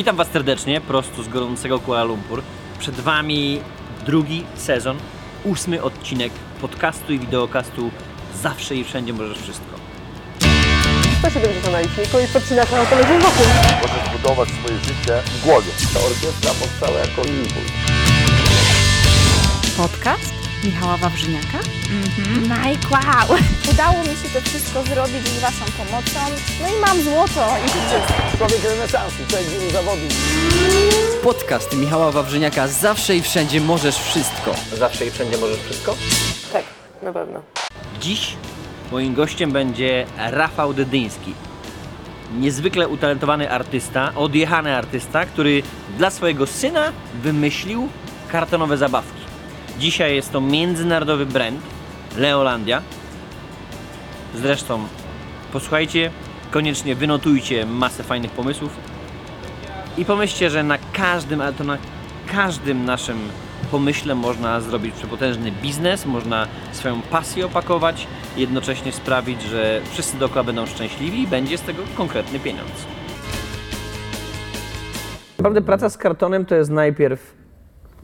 Witam Was serdecznie, prosto z gorącego Kuala Lumpur. Przed Wami drugi sezon, ósmy odcinek podcastu i wideokastu Zawsze i Wszędzie Możesz Wszystko. 170 na liczniku i podcinasz na telewizję wokół. Możesz budować swoje życie w głowie. Ta orkiestra powstała jako impuls. Podcast Michała Wawrzyniaka. Mike, wow! Udało mi się to wszystko zrobić z Waszą pomocą. No i mam złoto. Człowiek renesansu, wielu zawodów. Podcast Michała Wawrzyniaka Zawsze i Wszędzie Możesz Wszystko. Zawsze i Wszędzie Możesz Wszystko? Tak, na pewno. Dziś moim gościem będzie Rafał Dedyński. Niezwykle utalentowany artysta, odjechany artysta, który dla swojego syna wymyślił kartonowe zabawki. Dzisiaj jest to międzynarodowy brand Leolandia. Zresztą posłuchajcie, koniecznie wynotujcie masę fajnych pomysłów i pomyślcie, że na każdym, ale to na każdym naszym pomyśle można zrobić przepotężny biznes, można swoją pasję opakować, jednocześnie sprawić, że wszyscy dookoła będą szczęśliwi i będzie z tego konkretny pieniądz. Naprawdę praca z kartonem to jest najpierw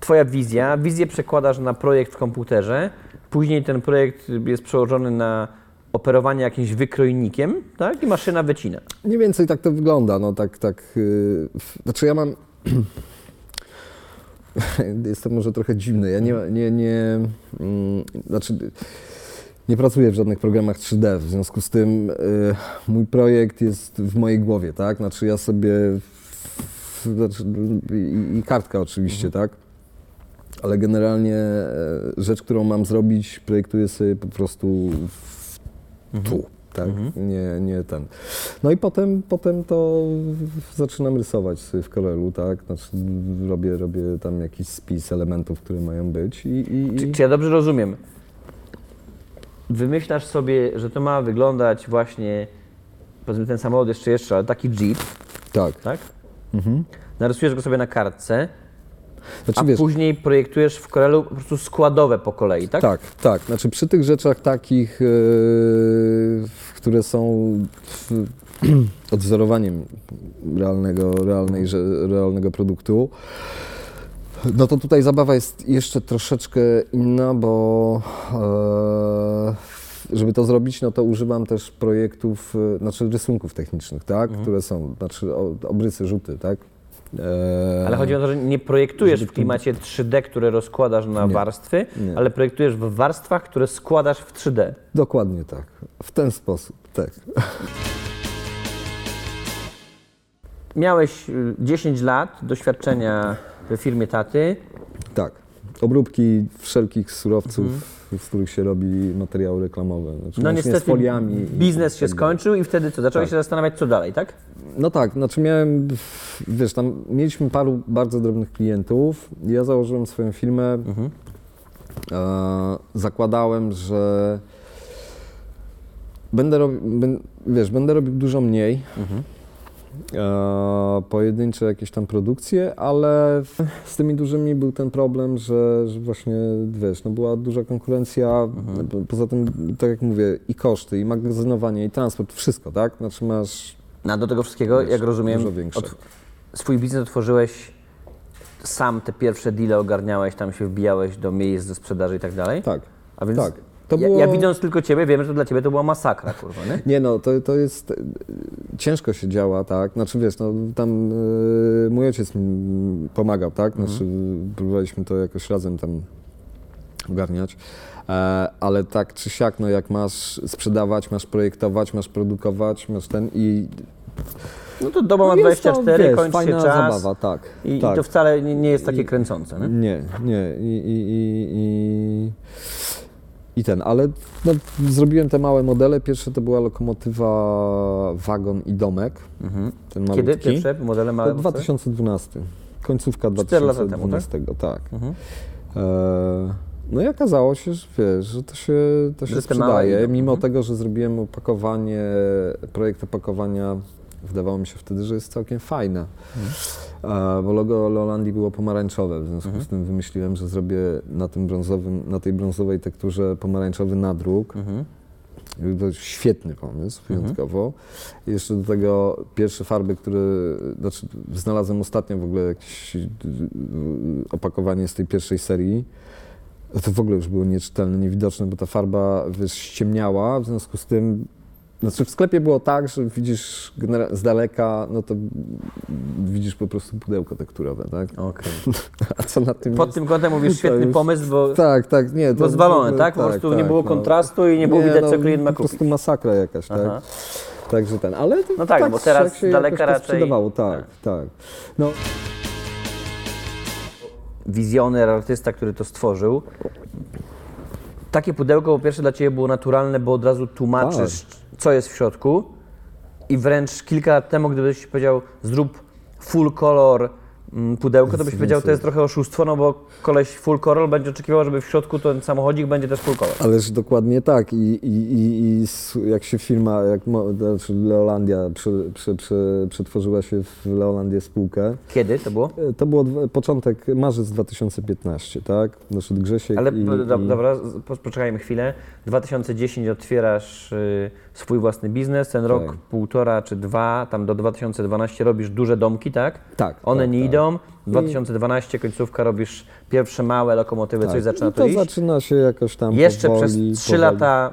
Twoja wizja, wizję przekładasz na projekt w komputerze, później ten projekt jest przełożony na operowanie jakimś wykrojnikiem, tak? I maszyna wycina. Mniej więcej tak to wygląda, no tak, tak, yy, znaczy ja mam, jestem może trochę dziwny, ja nie, nie, nie, mm, znaczy nie pracuję w żadnych programach 3D, w związku z tym yy, mój projekt jest w mojej głowie, tak, znaczy ja sobie, w, znaczy, i, i kartka oczywiście, tak, ale generalnie e, rzecz, którą mam zrobić, projektuję sobie po prostu w, tu, tak? Nie, nie ten. No i potem, potem to zaczynam rysować sobie w Corelu, tak? Znaczy robię, robię tam jakiś spis elementów, które mają być i, i, Czy, i czy ja dobrze rozumiem? Wymyślasz sobie, że to ma wyglądać właśnie, powiedzmy ten samochód jeszcze jeszcze, ale taki Jeep, tak. tak? Narysujesz go sobie na kartce, Znaczy, a wiesz, później projektujesz w Corelu po prostu składowe po kolei, tak? Tak, tak. Znaczy przy tych rzeczach takich, yy, które są w, odwzorowaniem realnego, realnej, realnego produktu, no to tutaj zabawa jest jeszcze troszeczkę inna, bo e, żeby to zrobić, no to używam też projektów, e, znaczy rysunków technicznych, tak, które są, znaczy obrysy, rzuty, tak. E, Ale chodzi o to, że nie projektujesz w klimacie 3D, które rozkładasz na Nie. warstwy, Nie. ale projektujesz w warstwach, które składasz w 3D. Dokładnie tak. W ten sposób, tak. Miałeś y, 10 lat doświadczenia w firmie taty. Tak. Obróbki wszelkich surowców, z których się robi materiały reklamowe. Znaczy No niestety z foliami. biznes się tak dalej. skończył i wtedy co? Zacząłeś Tak. się zastanawiać, co dalej, tak? No tak, znaczy miałem, wiesz, tam mieliśmy paru bardzo drobnych klientów. Ja założyłem swoją firmę. Mhm. E, zakładałem, że będę robił, wiesz, będę robił dużo mniej. Mhm. E, pojedyncze jakieś tam produkcje, ale z tymi dużymi był ten problem, że, że właśnie, wiesz, no była duża konkurencja, Mhm. po- poza tym, tak jak mówię, i koszty, i magazynowanie, i transport, wszystko, tak? Znaczy masz No, a do tego wszystkiego, Wiesz, jak rozumiem, dużo większe. swój biznes otworzyłeś sam, te pierwsze deale ogarniałeś, tam się wbijałeś do miejsc, do sprzedaży i tak dalej? Tak, A więc tak. To ja, było... ja widząc tylko Ciebie, wiem, że dla Ciebie to była masakra, kurwa, nie? Nie no, to, to jest, e, ciężko się działa, tak, znaczy wiesz, no tam e, mój ojciec mi pomagał, tak, znaczy próbowaliśmy to jakoś razem tam ogarniać, e, ale tak czy siak, no jak masz sprzedawać, masz projektować, masz produkować, masz ten i... No to doba ma no jest to, 24, wiesz, kończy się fajna czas zabawa, tak, i, tak. i to wcale nie, nie jest takie I- kręcące, nie? Nie, nie. I, i, i, i, ten, ale no, zrobiłem te małe modele. Pierwsze to była lokomotywa, wagon i domek. Ten malutki. Kiedy pierwsze modele małe? 2012. Końcówka Cztery lata temu, tak? 2012, tak. E, no i okazało się, że wiesz, że to się, to się sprzedaje, mimo mhm. tego, że zrobiłem opakowanie, projekt opakowania, wydawało mi się wtedy, że jest całkiem fajne. E, bo logo Leolandii było pomarańczowe, w związku z tym wymyśliłem, że zrobię na tym brązowym, na tej brązowej tekturze pomarańczowy nadruk. Był to świetny pomysł, wyjątkowo. I jeszcze do tego pierwsze farby, które, znaczy znalazłem ostatnio w ogóle jakieś y, y, opakowanie z tej pierwszej serii. To w ogóle już było nieczytelne, niewidoczne, bo ta farba wiesz, ściemniała, w związku z tym znaczy w sklepie było tak, że widzisz z daleka, no to widzisz po prostu pudełko tekturowe, tak? Okej. A co na tym Pod jest? tym kątem mówisz świetny już- pomysł, bo Tak, tak, nie. to rozwalone, w ogóle- tak? Po prostu nie było no. kontrastu i nie było widać, co no, klient ma Po kupić. prostu masakra jakaś, tak? Aha. Także ten, ale No tak, bo teraz tak z daleka raczej- sprzedawało, tak, tak. No, wizjoner, artysta, który to stworzył. Takie pudełko po pierwsze dla Ciebie było naturalne, bo od razu tłumaczysz, co jest w środku i wręcz kilka lat temu, gdybyś powiedział zrób full color mm, pudełko, to byś powiedział, to jest trochę oszustwo, no bo koleś full color będzie oczekiwał, żeby w środku ten samochodzik będzie też full color. ależ dokładnie tak i, i, i, i jak się firma, jak znaczy Leolandia prze, prze, prze, przetworzyła się w Leolandię spółkę, Kiedy to było? e, to było początek, marzec 2015, tak? Znaczy Grzesiek Ale i, do, do, i, dobra, poczekajmy chwilę. 2010 otwierasz y, swój własny biznes, ten rok, Tak. półtora czy dwa, tam do 2012 robisz duże domki, tak? Tak, One tak, nie tak. idą. 2012 końcówka robisz pierwsze małe lokomotywy, tak. coś zaczyna I to to iść. zaczyna się jakoś tam Jeszcze powoli, przez 3 powoli. lata,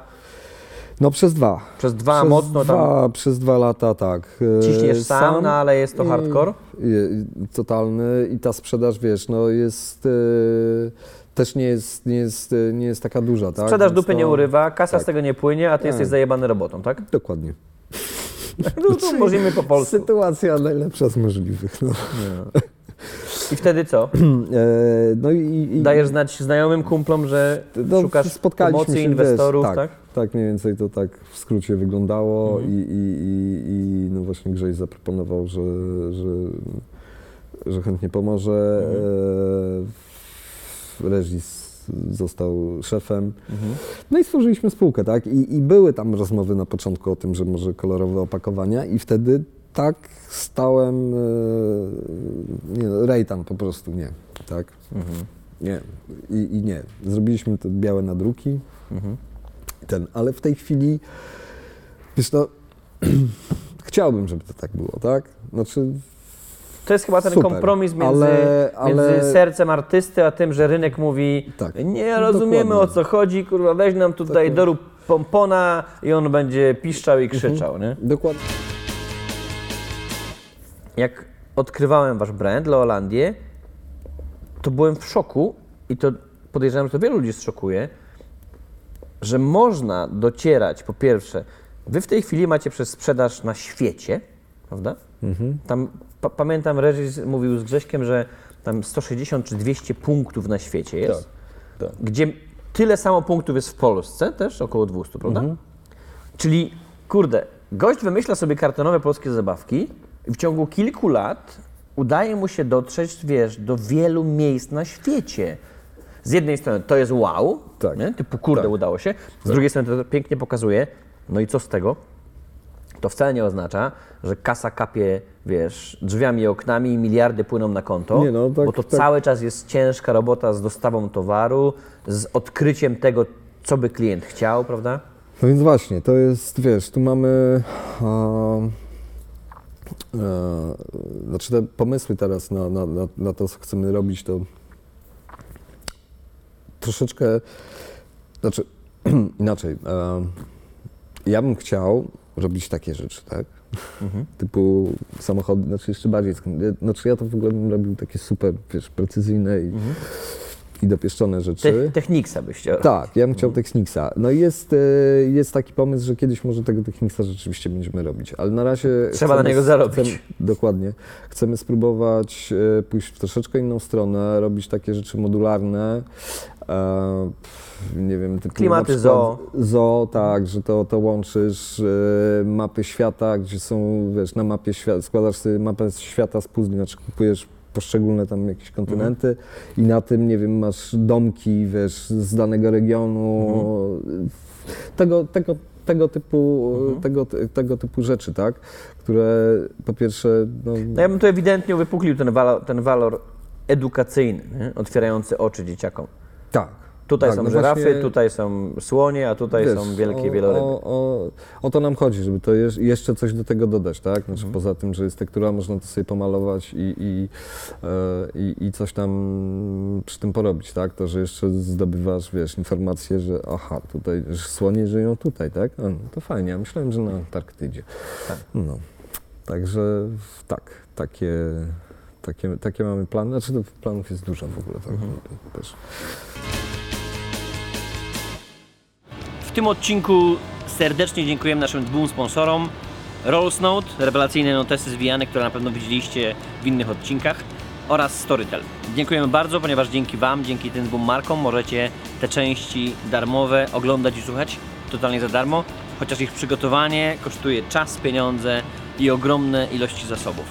No przez dwa. przez dwa przez mocno tam dwa, Przez dwa lata, tak. E, ciśniesz sam, no ale jest to hardcore. i- totalny i ta sprzedaż, wiesz, no jest... E, też nie jest, nie, jest, e, nie jest taka duża, tak? Sprzedaż Więc dupy to- nie urywa, kasa z tak. tego nie płynie, a ty Tak. jesteś zajebany robotą, tak? Dokładnie. No to mówimy po polsku. Sytuacja najlepsza z możliwych. No, I wtedy co? e, no i, i Dajesz znać znajomym kumplom, że no, szukasz pomocy inwestorów, wiesz, tak? tak? Tak, mniej więcej to tak w skrócie wyglądało Mhm. i, i, i, i no właśnie Grześ zaproponował, że, że, że chętnie pomoże. Mhm. Reżis został szefem. Mhm. No i stworzyliśmy spółkę, tak? I, I były tam rozmowy na początku o tym, że może kolorowe opakowania i wtedy tak stałem, e, nie Rejtan po prostu nie, tak? Mhm. Nie. I, I nie. Zrobiliśmy te białe nadruki, Mhm. ten, ale w tej chwili, wiesz no, chciałbym, żeby to tak było, tak? Znaczy, To jest chyba ten Super, kompromis między, ale- ale- między sercem artysty, a tym, że rynek mówi Tak. nie rozumiemy Dokładnie. o co chodzi, kurwa, weź nam tutaj Dokładnie. dorób pompona i on będzie piszczał i krzyczał, nie? dokładnie. Jak odkrywałem wasz brand, Leolandię, to byłem w szoku i to podejrzewam, że to wielu ludzi zszokuje, że można docierać, po pierwsze, wy w tej chwili macie przez sprzedaż na świecie, prawda? Tam pa, pamiętam, reżis mówił z Grześkiem, że tam 160 czy 200 punktów na świecie jest, tak. gdzie tyle samo punktów jest w Polsce, też około 200, prawda? Czyli, kurde, gość wymyśla sobie kartonowe polskie zabawki i w ciągu kilku lat udaje mu się dotrzeć, wiesz, do wielu miejsc na świecie. Z jednej strony to jest wow, Tak. nie? typu kurde Tak. udało się, z drugiej strony to pięknie pokazuje, no i co z tego? To wcale nie oznacza, że kasa kapie, wiesz, drzwiami i oknami i miliardy płyną na konto, Nie no, tak- bo to tak. cały czas jest ciężka robota z dostawą towaru, z odkryciem tego, co by klient chciał, prawda? No więc właśnie, to jest, wiesz, tu mamy. E, znaczy te pomysły teraz na, na, na, na to, co chcemy robić, to troszeczkę. Znaczy, inaczej. E, ja bym chciał robić takie rzeczy, tak? Typu samochody, znaczy jeszcze bardziej. sk- Znaczy ja to w ogóle bym robił takie super, wiesz, precyzyjne i, i dopieszczone rzeczy. Te, Techniksa byś chciał. Tak, ja bym chciał Technixa. No i jest, e, jest taki pomysł, że kiedyś może tego Technixa rzeczywiście będziemy robić, ale na razie... Trzeba na niego zarobić. Chcemy, dokładnie. Chcemy spróbować e, pójść w troszeczkę inną stronę, robić takie rzeczy modularne, e, nie wiem, typu Klimaty zoo. Zoo, tak, że to, to łączysz e, mapy świata, gdzie są, wiesz, na mapie świata, składasz sobie mapę świata z puzli, znaczy kupujesz poszczególne tam jakieś kontynenty i na tym, nie wiem, masz domki, wiesz, z danego regionu, tego, tego, tego, typu, tego, tego typu rzeczy, tak, które po pierwsze, no, No ja bym tu ewidentnie uwypuklił ten walor, ten walor edukacyjny, nie? otwierający oczy dzieciakom. tak, Tutaj Tak, są no żyrafy, właśnie- tutaj są słonie, a tutaj Wiesz, są wielkie o, wieloryby. O, o, o to nam chodzi, żeby to jeż- jeszcze coś do tego dodać, tak? Znaczy Mhm. poza tym, że jest tektura, można to sobie pomalować i, i, e, i, i coś tam przy tym porobić, tak? To, że jeszcze zdobywasz, wiesz, informację, że aha, tutaj, że słonie żyją tutaj, tak? A, no to fajnie, ja myślałem, że na Antarktydzie. Tak. No. Także tak, takie, takie, takie mamy plany. Znaczy planów jest dużo w ogóle, tak? Mhm. Też. Tym odcinku serdecznie dziękujemy naszym dwóm sponsorom. Rolls Note, rewelacyjne notesy zwijane, które na pewno widzieliście w innych odcinkach oraz Storytel. Dziękujemy bardzo, ponieważ dzięki Wam, dzięki tym dwóm markom możecie te części darmowe oglądać i słuchać totalnie za darmo, chociaż ich przygotowanie kosztuje czas, pieniądze i ogromne ilości zasobów.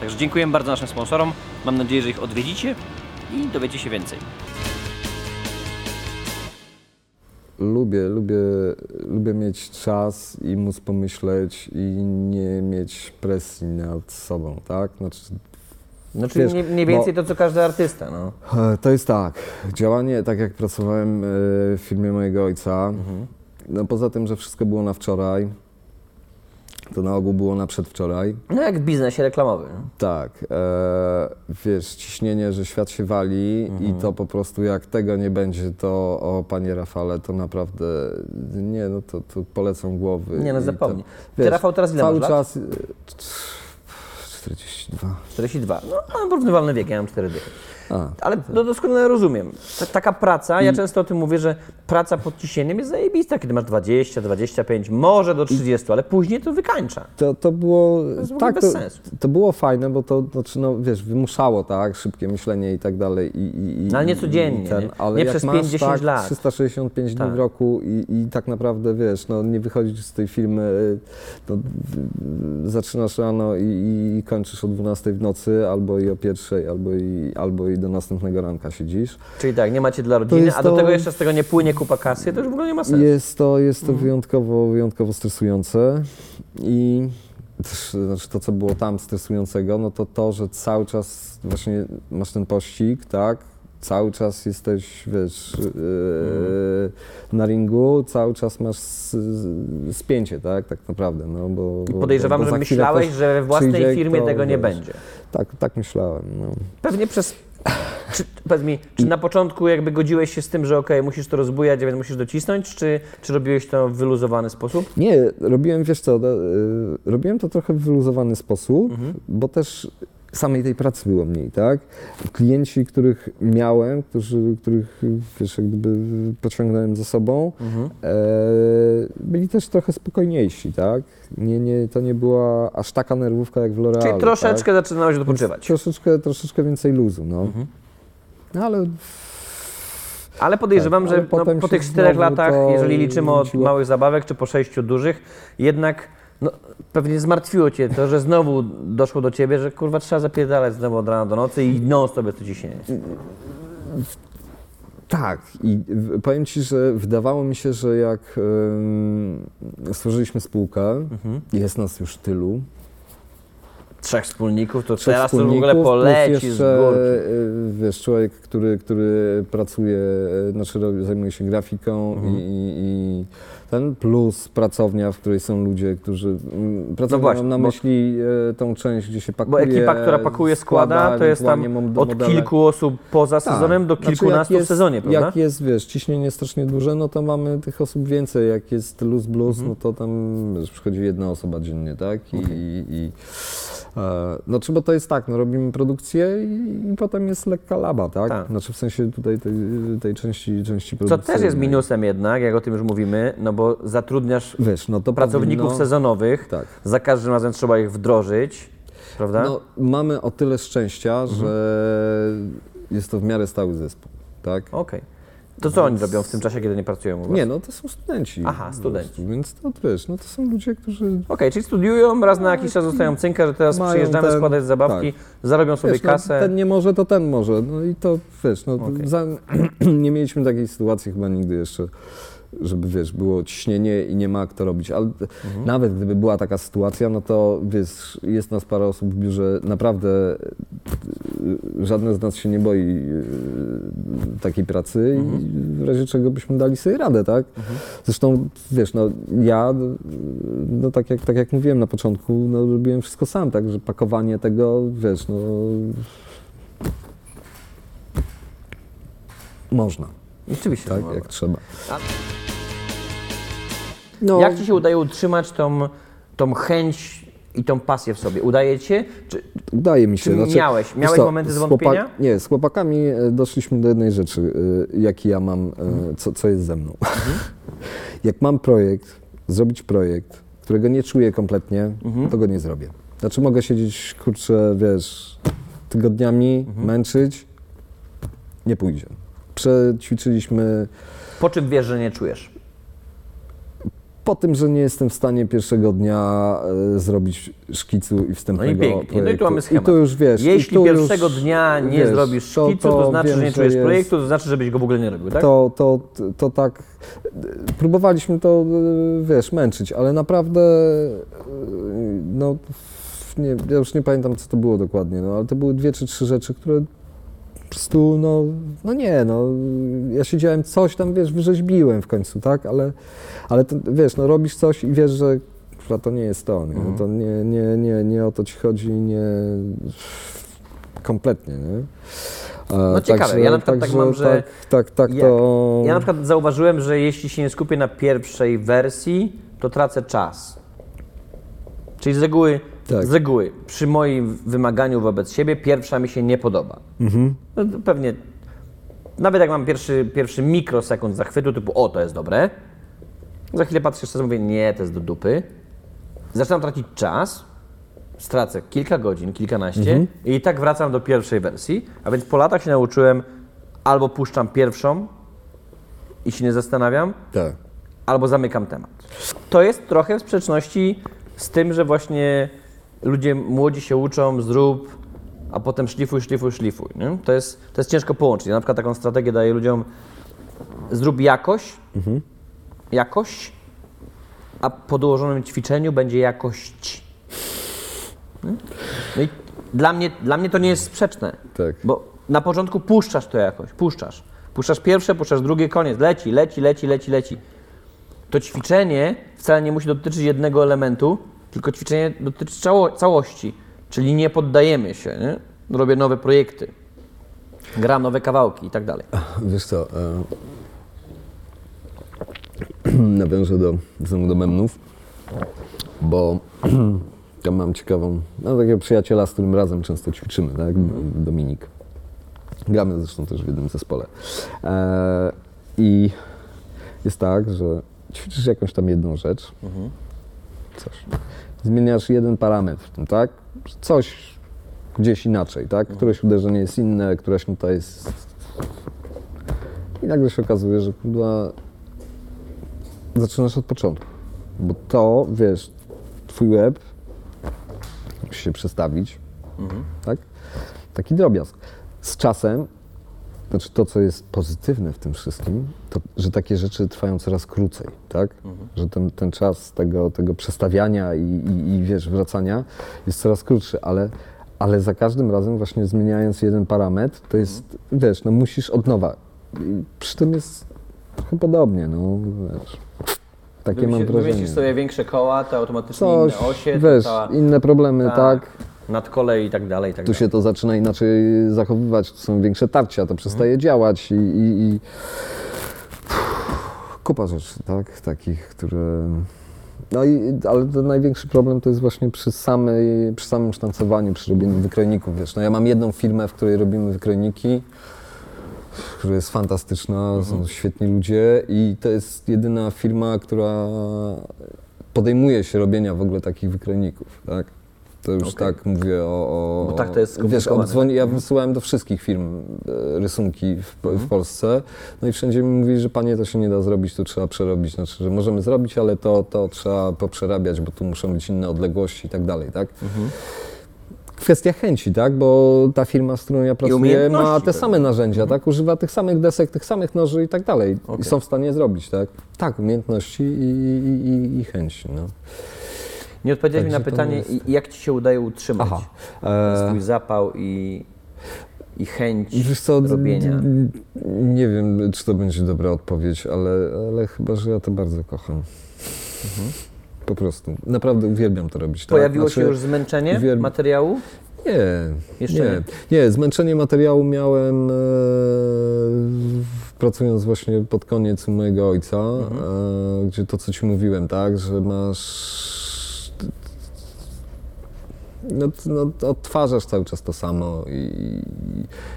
Także dziękujemy bardzo naszym sponsorom. Mam nadzieję, że ich odwiedzicie i dowiecie się więcej. Lubię, lubię, lubię mieć czas i móc pomyśleć i nie mieć presji nad sobą, tak? Znaczy, No czyli mniej- mniej więcej to, co każdy artysta, no. to jest tak, działanie, tak jak pracowałem e, w filmie mojego ojca, no poza tym, że wszystko było na wczoraj, to na ogół było na przedwczoraj, No jak w biznesie reklamowym. tak, e, wiesz, ciśnienie, że świat się wali i to po prostu jak tego nie będzie, to o panie Rafale, to naprawdę, nie no to, to polecą głowy. Nie no, zapomnij. To, Ty, Rafał, teraz ile cały lat? czas... e, cz- 42. 42. No, mam porównywalny wiek, ja mam 4 dychy. A, Ale no, doskonale rozumiem. Ta, taka praca, ja często o tym mówię, że praca pod ciśnieniem jest zajebista, kiedy masz 20, 25, może do 30, ale później to wykańcza. To, to było. ogóle tak, bez to, sensu. to było fajne, bo to znaczy, no, wiesz, wymuszało tak, szybkie myślenie i tak dalej. I, i, i, No, ale nie codziennie, ten, nie? ale Nie przez masz, 5-10 tak, lat. 365 Tak. dni w roku i, i tak naprawdę wiesz, no, nie wychodzisz z tej filmy, no, zaczynasz rano i, i kończysz o 12 w nocy, albo i o pierwszej, albo i, albo i do następnego ranka siedzisz. Czyli tak, nie macie dla rodziny, a do to- tego jeszcze z tego nie płynie kupa kasy, to już w ogóle nie ma sensu. Jest to, jest Mhm. to wyjątkowo, wyjątkowo stresujące i znaczy to, co było tam stresującego, no to to, że cały czas właśnie masz ten pościg, tak? Cały czas jesteś, wiesz, Mhm. yy, na ringu, cały czas masz spięcie, tak? Tak naprawdę, no bo... bo Podejrzewam, bo że za chwilę myślałeś, że we własnej firmie kto, tego nie wiesz, będzie. Tak, tak myślałem, no. Pewnie przez... Czy, powiedz mi, czy na początku jakby godziłeś się z tym, że okej, musisz to rozbujać, a więc musisz docisnąć, czy, czy robiłeś to w wyluzowany sposób? Nie, robiłem, wiesz co, y, robiłem to trochę w wyluzowany sposób, Mhm. bo też samej tej pracy było mniej, tak? Klienci, których miałem, którzy, których, wiesz, jak gdyby pociągnąłem za sobą, Mhm. e, byli też trochę spokojniejsi, tak? Nie, nie, to nie była aż taka nerwówka jak w L'Orealu, Czyli troszeczkę tak? zaczynałeś odpoczywać. Troszeczkę, troszeczkę więcej luzu, no. Mhm. No ale Ale podejrzewam, Tak, że ale no, potem po tych czterech latach, jeżeli liczymy od małych zabawek, czy po sześciu dużych, jednak no, pewnie zmartwiło Cię to, że znowu doszło do Ciebie, że kurwa trzeba zapierdalać znowu od rana do nocy i non jest to ciśnienie. Tak, i powiem Ci, że wydawało mi się, że jak stworzyliśmy spółkę, Mhm. jest nas już tylu, Trzech wspólników, to trzech teraz to w ogóle poleci z jeszcze, górki. y, wiesz, człowiek, który, który pracuje, y, znaczy zajmuje się grafiką Mhm. i, i, i ten, plus pracownia, w której są ludzie, którzy, mm, pracownia No właśnie, mam na bo- myśli y, tą część, gdzie się pakuje, Bo ekipa, która pakuje, składa, to jest tam od modele. kilku osób poza Tak. sezonem do Znaczy, kilkunastu jak w sezonie, prawda? Jak jest, wiesz, ciśnienie strasznie duże, no to mamy tych osób więcej. Jak jest luz blues, Mhm. no to tam wiesz, przychodzi jedna osoba dziennie, tak? I, i, i e, no czy bo to jest tak, no robimy produkcję i, i potem jest lekka laba, tak? Tak. Znaczy w sensie tutaj tej, tej części, części Co produkcji. też jest minusem jednak, jak o tym już mówimy, no bo zatrudniasz Wiesz, no to pracowników powinno, sezonowych, Tak. za każdym razem trzeba ich wdrożyć, prawda? No, mamy o tyle szczęścia, Mhm. że jest to w miarę stały zespół, tak? Okej. To co oni robią w tym czasie, kiedy nie pracują u was? Nie, no to są studenci. Aha, po studenci. prostu, Więc to wiesz, no to są ludzie, którzy Okej, czyli studiują, raz na jakiś czas dostają cynkę, że teraz Mają przyjeżdżamy ten- składać zabawki, zarobią sobie Wiesz, kasę. No, ten nie może, to ten może. No i to wiesz, no, Okej. za, nie mieliśmy takiej sytuacji chyba nigdy jeszcze, żeby wiesz, było ciśnienie i nie ma kto robić. Ale Mhm. nawet gdyby była taka sytuacja, no to wiesz, jest nas parę osób w biurze naprawdę y, żadne z nas się nie boi y, takiej pracy i w razie czego byśmy dali sobie radę, tak? Zresztą, wiesz, no ja, no tak jak, tak jak mówiłem na początku, no robiłem wszystko sam, tak, że pakowanie tego, wiesz, no można, Rzeczywiście. tak, jak trzeba. No, Jak ci się udaje utrzymać tą, tą chęć i tą pasję w sobie? Udaje ci się? Czy, Udaje mi się. Czy znaczy, miałeś- miałeś co, momenty z zwątpienia? nie, z chłopakami e, doszliśmy do jednej rzeczy, e, jaki ja mam, Mhm. e, co, co jest ze mną. Jak mam projekt, zrobić projekt, którego nie czuję kompletnie, Mhm. to go nie zrobię. Znaczy mogę siedzieć, kurczę, wiesz, tygodniami, Mhm. męczyć, nie pójdzie. Przećwiczyliśmy po czym wiesz, że nie czujesz? Po tym, że nie jestem w stanie pierwszego dnia e, zrobić szkicu i wstępnego No i pięknie. No i tu projektu. mamy schemat. I tu już wiesz. i Jeśli tu pierwszego już, dnia nie wiesz, zrobisz szkicu, to, znaczy, wiem, że nie czujesz jest- projektu, to znaczy, żebyś go w ogóle nie robił, tak? To, to, to tak. Próbowaliśmy to, e, wiesz, męczyć, ale naprawdę. e, No, nie, ja już nie pamiętam, co to było dokładnie, no, ale to były dwie czy trzy rzeczy, które po prostu, no, no nie, no, ja siedziałem coś tam, wiesz, wyrzeźbiłem w końcu, tak, ale, ale to, wiesz, no, robisz coś i wiesz, że kurwa, to nie jest to, nie? Mhm. to nie, nie, nie, nie o to ci chodzi, nie, kompletnie, nie? No ciekawe, ja na przykład tak mam, że Tak, tak, tak jak- to... Ja na przykład zauważyłem, że jeśli się nie skupię na pierwszej wersji, to tracę czas. Czyli z reguły, Tak. z reguły przy moim wymaganiu wobec siebie pierwsza mi się nie podoba. Mhm. No, pewnie, nawet jak mam pierwszy, pierwszy mikrosekund zachwytu, typu o, to jest dobre, za chwilę patrzę jeszcze, mówię, nie, to jest do dupy. Zaczynam tracić czas, stracę kilka godzin, kilkanaście i tak wracam do pierwszej wersji, a więc po latach się nauczyłem albo puszczam pierwszą i się nie zastanawiam, Tak. albo zamykam temat. To jest trochę w sprzeczności z tym, że właśnie ludzie młodzi się uczą, zrób, a potem szlifuj, szlifuj, szlifuj. Nie? To, jest, to jest ciężko połączyć. Ja na przykład taką strategię daję ludziom, zrób jakość, jakość, a po dołożonym ćwiczeniu będzie jakość. No i dla mnie, dla mnie to nie jest sprzeczne. Tak. Bo na początku puszczasz to jakoś, puszczasz. Puszczasz pierwsze, puszczasz drugie, koniec. Leci, leci, leci, leci, leci. To ćwiczenie wcale nie musi dotyczyć jednego elementu, tylko ćwiczenie dotyczy cało, całości. Czyli nie poddajemy się, nie? Robię nowe projekty. Gram nowe kawałki i tak dalej. Wiesz co, e, nawiążę do, znowu do memnów, bo ja mam ciekawą, no takiego przyjaciela, z którym razem często ćwiczymy, tak, Dominik. Gramy zresztą też w jednym zespole. E, I jest tak, że ćwiczysz jakąś tam jedną rzecz, coś, zmieniasz jeden parametr w tym, tak, coś gdzieś inaczej, tak, któreś uderzenie jest inne, któraś nuta jest i nagle się okazuje, że chyba zaczynasz od początku. Bo to, wiesz, twój web musi się przestawić, tak? Taki drobiazg. Z czasem, znaczy to, co jest pozytywne w tym wszystkim, to, że takie rzeczy trwają coraz krócej, tak? Że ten, ten czas tego, tego przestawiania i, i, i, wiesz, wracania jest coraz krótszy, ale, ale za każdym razem właśnie zmieniając jeden parametr, to jest, wiesz, no musisz od nowa. I przy tym jest trochę podobnie, no, wiesz. Takie mam wrażenie. Wymyślisz sobie większe koła, to automatycznie Coś, inne osie, wiesz, ta, inne problemy, tak? Nadkole i tak dalej, i tak Tu dalej. się to zaczyna inaczej zachowywać, tu są większe tarcia, to przestaje działać i, i, i... kupa rzeczy, tak, takich, które... No i, ale to największy problem to jest właśnie przy, samej, przy samym sztancowaniu, przy robieniu wykrojników, wiesz, no ja mam jedną firmę, w której robimy wykrojniki, która jest fantastyczna, są świetni ludzie i to jest jedyna firma, która podejmuje się robienia w ogóle takich wykrojników, tak? To już Okej. tak mówię o... o Bo tak to jest Wiesz, odzwoni, ja wysyłałem do wszystkich firm e, rysunki w, w Polsce, no i wszędzie mi mówili, że panie, to się nie da zrobić, to trzeba przerobić. Znaczy, że możemy zrobić, ale to, to trzeba poprzerabiać, bo tu muszą być inne odległości i tak dalej, tak? Kwestia chęci, tak? Bo ta firma, z którą ja pracuję, ma te same narzędzia, tak? Używa tych samych desek, tych samych noży i tak dalej. Okej. I są w stanie zrobić, tak? Tak, umiejętności i, i, i, i chęci, no. Nie odpowiedziałeś mi na Także to pytanie, jest- jak ci się udaje utrzymać Aha. swój zapał i i chęć Wiesz co, robienia? nie wiem, czy to będzie dobra odpowiedź, ale, ale chyba, że ja to bardzo kocham. Po prostu. Naprawdę uwielbiam to robić. tak? Pojawiło Znaczy, się już zmęczenie uwielb- materiału? Nie, Jeszcze nie. nie. zmęczenie materiału miałem e, pracując właśnie pod koniec mojego ojca, Mhm. e, gdzie to, co ci mówiłem, tak, że masz... No, no, odtwarzasz cały czas to samo i,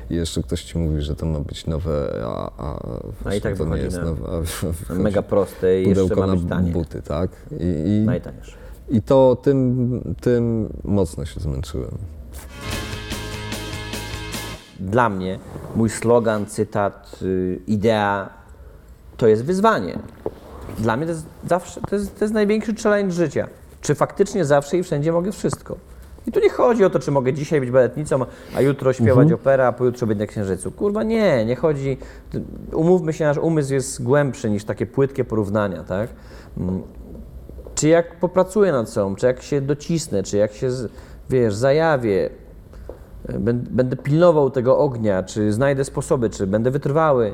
i jeszcze ktoś ci mówi, że to ma być nowe, a, a, właśnie tak to nie jest na- nowe. A Mega proste i jeszcze ma być tanie. buty, tak? I, i, Najtańsze. i to tym, tym mocno się zmęczyłem. Dla mnie mój slogan, cytat, y, idea to jest wyzwanie. Dla mnie to jest zawsze, to jest, to jest największy challenge życia. Czy faktycznie zawsze i wszędzie mogę wszystko? I tu nie chodzi o to, czy mogę dzisiaj być baletnicą, a jutro śpiewać operę, a pojutrze być na księżycu. Kurwa nie, nie chodzi. Umówmy się, nasz umysł jest głębszy niż takie płytkie porównania, tak? Mm, Czy jak popracuję nad sobą, czy jak się docisnę, czy jak się, wiesz, zajawię, Bę- Będę pilnował tego ognia, czy znajdę sposoby, czy będę wytrwały,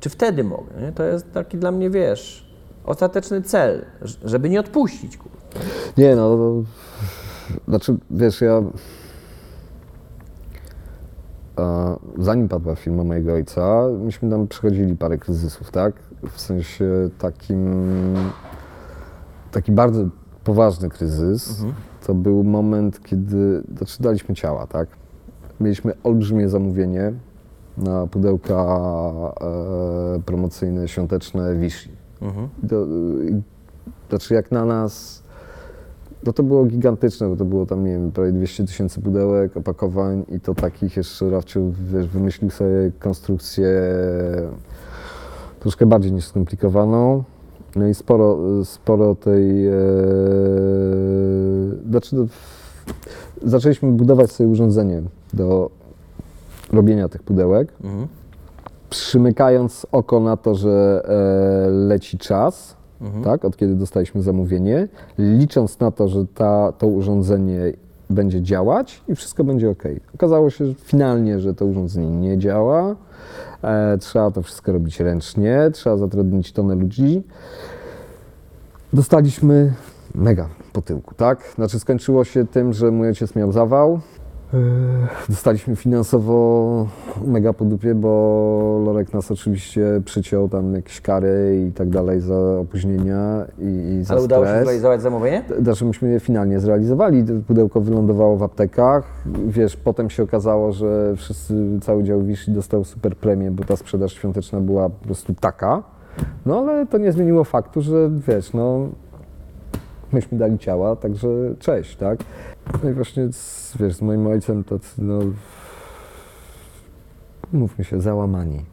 czy wtedy mogę. Nie? To jest taki dla mnie, wiesz, ostateczny cel, żeby nie odpuścić. Kur. Nie no, znaczy wiesz, ja a, zanim padła firma mojego ojca, myśmy tam przechodzili parę kryzysów, tak? W sensie takim, taki bardzo poważny kryzys. To był moment, kiedy znaczy daliśmy ciała, tak? Mieliśmy olbrzymie zamówienie na pudełka e, promocyjne, świąteczne Vichy. Do, i- znaczy jak na nas, no to było gigantyczne, bo to było tam, nie wiem, prawie 200 tysięcy pudełek, opakowań i to takich jeszcze Rafciu, wiesz, wymyślił sobie konstrukcję troszkę bardziej niż skomplikowaną. No i sporo, sporo tej, e, znaczy no, zaczęliśmy budować sobie urządzenie do robienia tych pudełek, przymykając oko na to, że e, leci czas, tak, od kiedy dostaliśmy zamówienie, licząc na to, że ta, to urządzenie będzie działać i wszystko będzie ok. Okazało się że finalnie, że to urządzenie nie działa. E, trzeba to wszystko robić ręcznie, trzeba zatrudnić tonę ludzi. Dostaliśmy mega po tyłku, tak? Znaczy skończyło się tym, że mój ojciec miał zawał. Dostaliśmy finansowo mega po dupie, bo Lorek nas oczywiście przyciął tam jakieś kary i tak dalej za opóźnienia i, i za Ale udało się stres. zrealizować zamówienie? Znaczy myśmy je finalnie zrealizowali, pudełko wylądowało w aptekach, wiesz, potem się okazało, że wszyscy, cały dział Vichy dostał super premię, bo ta sprzedaż świąteczna była po prostu taka, no ale to nie zmieniło faktu, że wiesz, no myśmy dali ciała, także cześć, tak? No i właśnie z, wiesz, z moim ojcem to, no, mówmy się, załamani.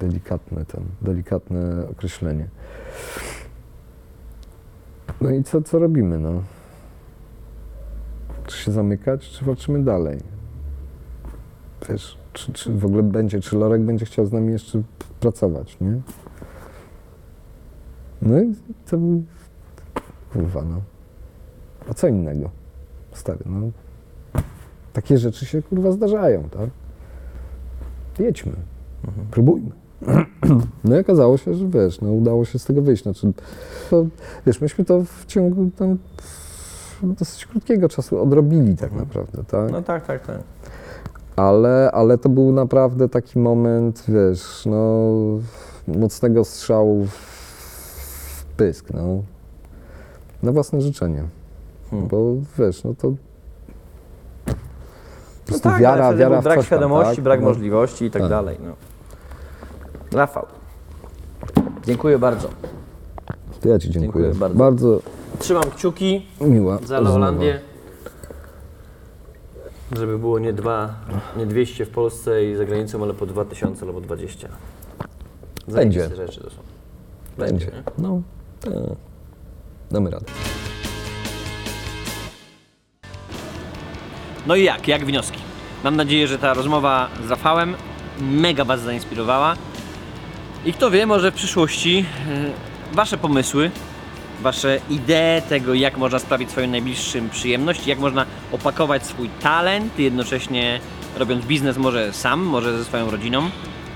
Delikatne ten, delikatne określenie. No i co, co robimy, no? Czy się zamykać, czy walczymy dalej? Wiesz, czy, czy w ogóle będzie, czy Lorek będzie chciał z nami jeszcze pracować, nie? No i to kurwa, no. A co innego, stary, no. Takie rzeczy się, kurwa, zdarzają, tak? Jedźmy, próbujmy. No i okazało się, że wiesz, no udało się z tego wyjść. Znaczy, to, wiesz, myśmy to w ciągu tam dosyć krótkiego czasu odrobili tak naprawdę, tak? No tak, tak, tak. Ale, ale to był naprawdę taki moment, wiesz, no mocnego strzału w pysk, no. Na własne życzenie. Hmm. Bo wiesz, no to po No prostu tak, ale wiara, wiara w brak świadomości, tak? brak No. możliwości i tak, Tak. dalej. No. Rafał, dziękuję bardzo. To ja Ci dziękuję. Dziękuję bardzo. bardzo Trzymam kciuki miła za rozmowa. Holandię. Żeby było nie dwa, nie 200 w Polsce i za granicą, ale po 2000 albo 20. Będzie. Rzeczy to są. Będzie. nie? No, tak. Damy radę. No i jak? Jak wnioski? Mam nadzieję, że ta rozmowa z Rafałem mega Was zainspirowała. I kto wie, może w przyszłości e, Wasze pomysły wasze idee tego, jak można sprawić swoim najbliższym przyjemność, jak można opakować swój talent, jednocześnie robiąc biznes może sam, może ze swoją rodziną,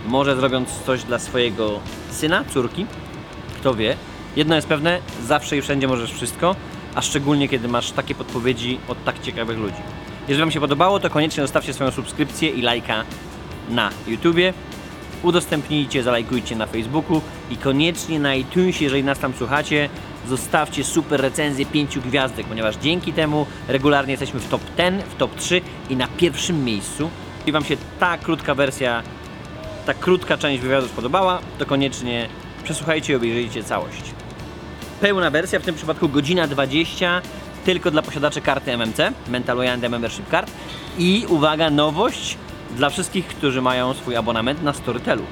może zrobiąc coś dla swojego syna, córki, kto wie. Jedno jest pewne, zawsze i wszędzie możesz wszystko, a szczególnie kiedy masz takie podpowiedzi od tak ciekawych ludzi. Jeżeli Wam się podobało, to koniecznie zostawcie swoją subskrypcję i lajka na YouTubie. Udostępnijcie, zalajkujcie na Facebooku i koniecznie na iTunesie, jeżeli nas tam słuchacie, zostawcie super recenzję 5 gwiazdek, ponieważ dzięki temu regularnie jesteśmy w top 10, w top 3 i na pierwszym miejscu. Jeśli Wam się ta krótka wersja, ta krótka część wywiadu spodobała, to koniecznie przesłuchajcie i obejrzyjcie całość. Pełna wersja, w tym przypadku godzina 20, tylko dla posiadaczy karty MMC, Mental Loyalty Membership Card. I uwaga, nowość dla wszystkich, którzy mają swój abonament na Storytelu.